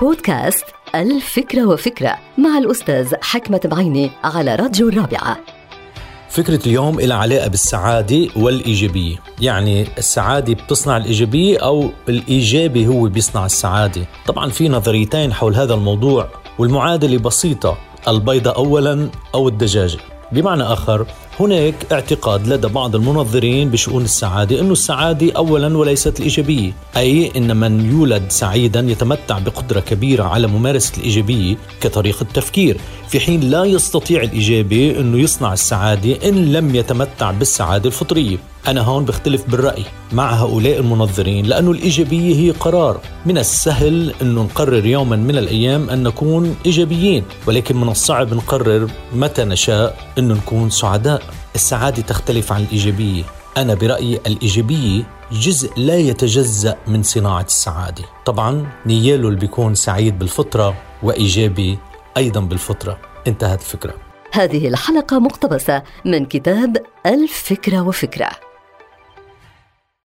بودكاست الفكرة وفكرة مع الأستاذ حكمة بعيني على راديو الرابعة. فكرة اليوم لها علاقة بالسعادة والإيجابية. يعني السعادة بتصنع الإيجابية أو الإيجابي هو بيصنع السعادة. طبعا في نظريتين حول هذا الموضوع والمعادلة بسيطة البيضة أولا أو الدجاجة. بمعنى آخر هناك اعتقاد لدى بعض المنظرين بشؤون السعادة أن السعادة أولا وليست الإيجابية أي أن من يولد سعيدا يتمتع بقدرة كبيرة على ممارسة الإيجابية كطريقة تفكير في حين لا يستطيع الإيجابي أنه يصنع السعادة إن لم يتمتع بالسعادة الفطرية. أنا هون بختلف بالرأي مع هؤلاء المنظرين لأنه الإيجابية هي قرار. من السهل أنه نقرر يوما من الأيام أن نكون إيجابيين ولكن من الصعب نقرر متى نشاء أنه نكون سعداء. السعادة تختلف عن الإيجابية. أنا برأيي الإيجابية جزء لا يتجزأ من صناعة السعادة. طبعا نياله اللي بيكون سعيد بالفطرة وإيجابي أيضا بالفطرة. انتهت الفكرة هذه الحلقة مقتبسة من كتاب الفكرة وفكرة.